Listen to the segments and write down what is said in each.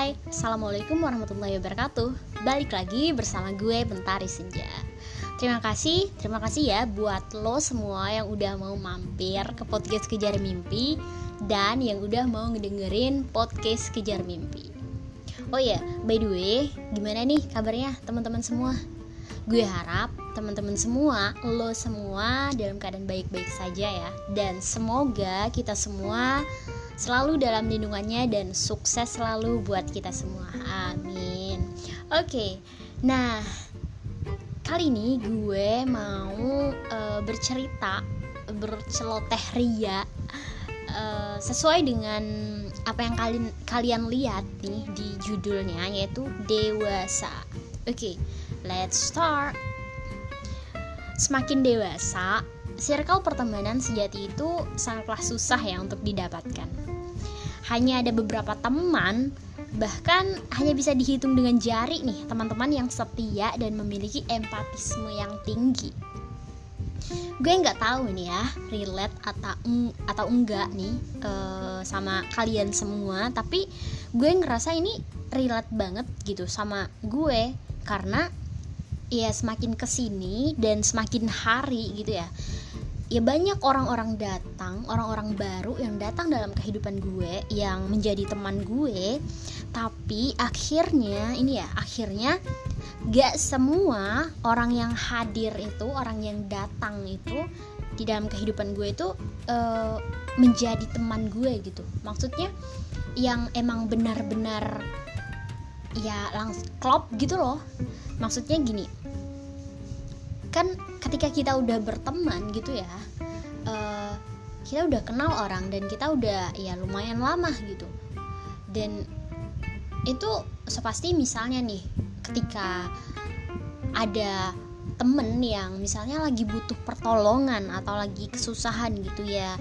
Hai, Assalamualaikum warahmatullahi wabarakatuh. Balik lagi bersama gue Bentari Senja. Terima kasih, terima kasih ya buat lo semua yang udah mau mampir ke podcast Kejar Mimpi Dan yang udah mau ngedengerin podcast Kejar Mimpi. Oh ya, by the way, gimana nih kabarnya teman-teman semua? Gue harap teman-teman semua, lo semua dalam keadaan baik-baik saja ya. Dan semoga kita semua selalu dalam lindungannya dan sukses selalu buat kita semua. Amin. Oke, nah kali ini gue mau uh, bercerita berceloteh ria uh, sesuai dengan apa yang kalian kalian lihat nih di judulnya yaitu dewasa. Oke, let's start. Semakin dewasa, circle pertemanan sejati itu sangatlah susah ya untuk didapatkan. Hanya ada beberapa teman bahkan hanya bisa dihitung dengan jari nih teman-teman yang setia dan memiliki empatisme yang tinggi. Gue nggak tahu nih ya relate atau atau enggak nih uh, sama kalian semua tapi gue ngerasa ini relate banget gitu sama gue karena ya semakin ke sini dan semakin hari gitu ya ya banyak orang-orang datang, orang-orang baru yang datang dalam kehidupan gue yang menjadi teman gue, tapi akhirnya ini ya, akhirnya gak semua orang yang hadir itu, orang yang datang itu di dalam kehidupan gue itu uh, menjadi teman gue gitu. Maksudnya yang emang benar-benar ya langsung klop gitu loh. Maksudnya gini, kan ketika kita udah berteman gitu ya uh, kita udah kenal orang dan kita udah ya lumayan lama gitu. Dan itu sepasti misalnya nih ketika ada temen yang misalnya lagi butuh pertolongan atau lagi kesusahan gitu ya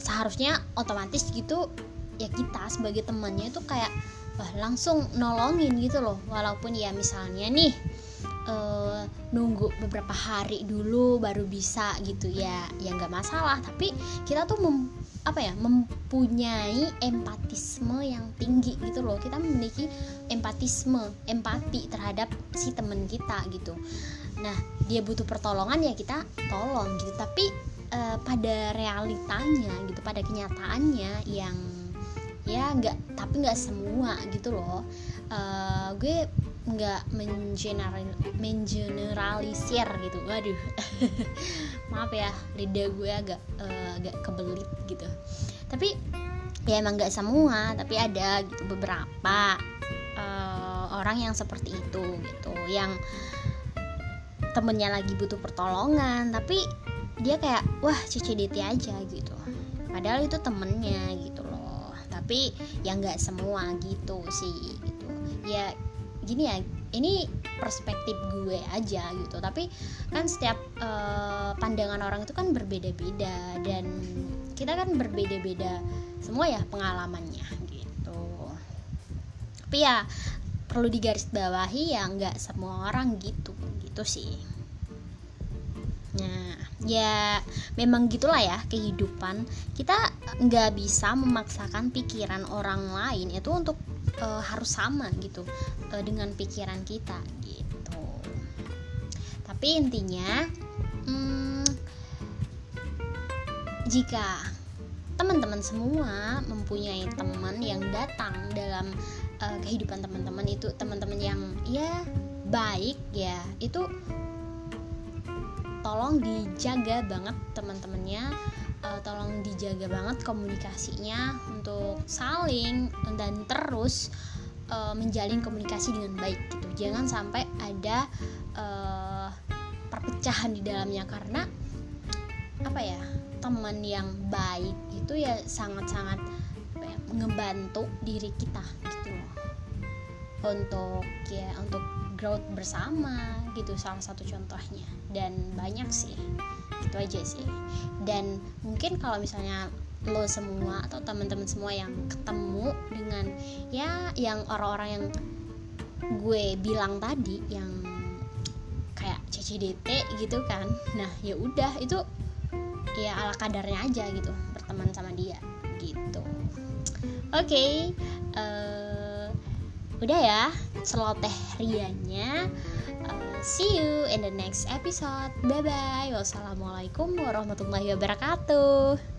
seharusnya otomatis gitu ya kita sebagai temannya itu kayak wah langsung nolongin gitu loh. Walaupun ya misalnya nih uh, nunggu beberapa hari dulu baru bisa gitu ya. Ya nggak masalah tapi kita tuh mem, apa ya mempunyai empatisme yang tinggi gitu loh. Kita memiliki empatisme empati terhadap si temen kita gitu. Nah dia butuh pertolongan ya kita tolong gitu. Tapi uh, pada realitanya gitu pada kenyataannya yang ya nggak tapi nggak semua gitu loh. Uh, gue nggak mengeneral mengeneralisir gitu. Waduh. Maaf ya lidah gue agak uh, agak kebelit gitu. Tapi ya emang nggak semua tapi ada gitu. Beberapa uh, orang yang seperti itu gitu. Yang temennya lagi butuh pertolongan tapi dia kayak wah CCDT aja gitu. Padahal itu temennya gitu loh. Tapi ya nggak semua gitu sih gitu. Ya gini ya ini perspektif gue aja gitu. Tapi kan setiap uh, pandangan orang itu kan berbeda-beda dan kita kan berbeda-beda semua ya pengalamannya gitu. Tapi ya perlu digarisbawahi ya nggak semua orang gitu gitu sih nah ya memang gitulah ya kehidupan. Kita nggak bisa memaksakan pikiran orang lain itu untuk uh, harus sama gitu uh, dengan pikiran kita gitu. Tapi intinya hmm, jika teman-teman semua mempunyai teman yang datang dalam uh, kehidupan teman-teman itu teman-teman yang ya baik ya itu tolong dijaga banget teman-temannya uh, tolong dijaga banget komunikasinya untuk saling dan terus uh, menjalin komunikasi dengan baik gitu. Jangan sampai ada uh, perpecahan di dalamnya karena apa ya teman yang baik itu ya sangat-sangat ya, ngebantu diri kita gitu untuk ya untuk growth bersama gitu salah satu contohnya. Dan banyak sih itu aja sih. Dan mungkin kalau misalnya lo semua atau teman-teman semua yang ketemu dengan ya yang orang-orang yang gue bilang tadi yang kayak CCDT gitu kan nah ya udah itu ya ala kadarnya aja gitu berteman sama dia gitu. Oke okay, uh, eh, udah ya celoteh rianya. Uh, see you in the next episode. Bye bye wassalamualaikum warahmatullahi wabarakatuh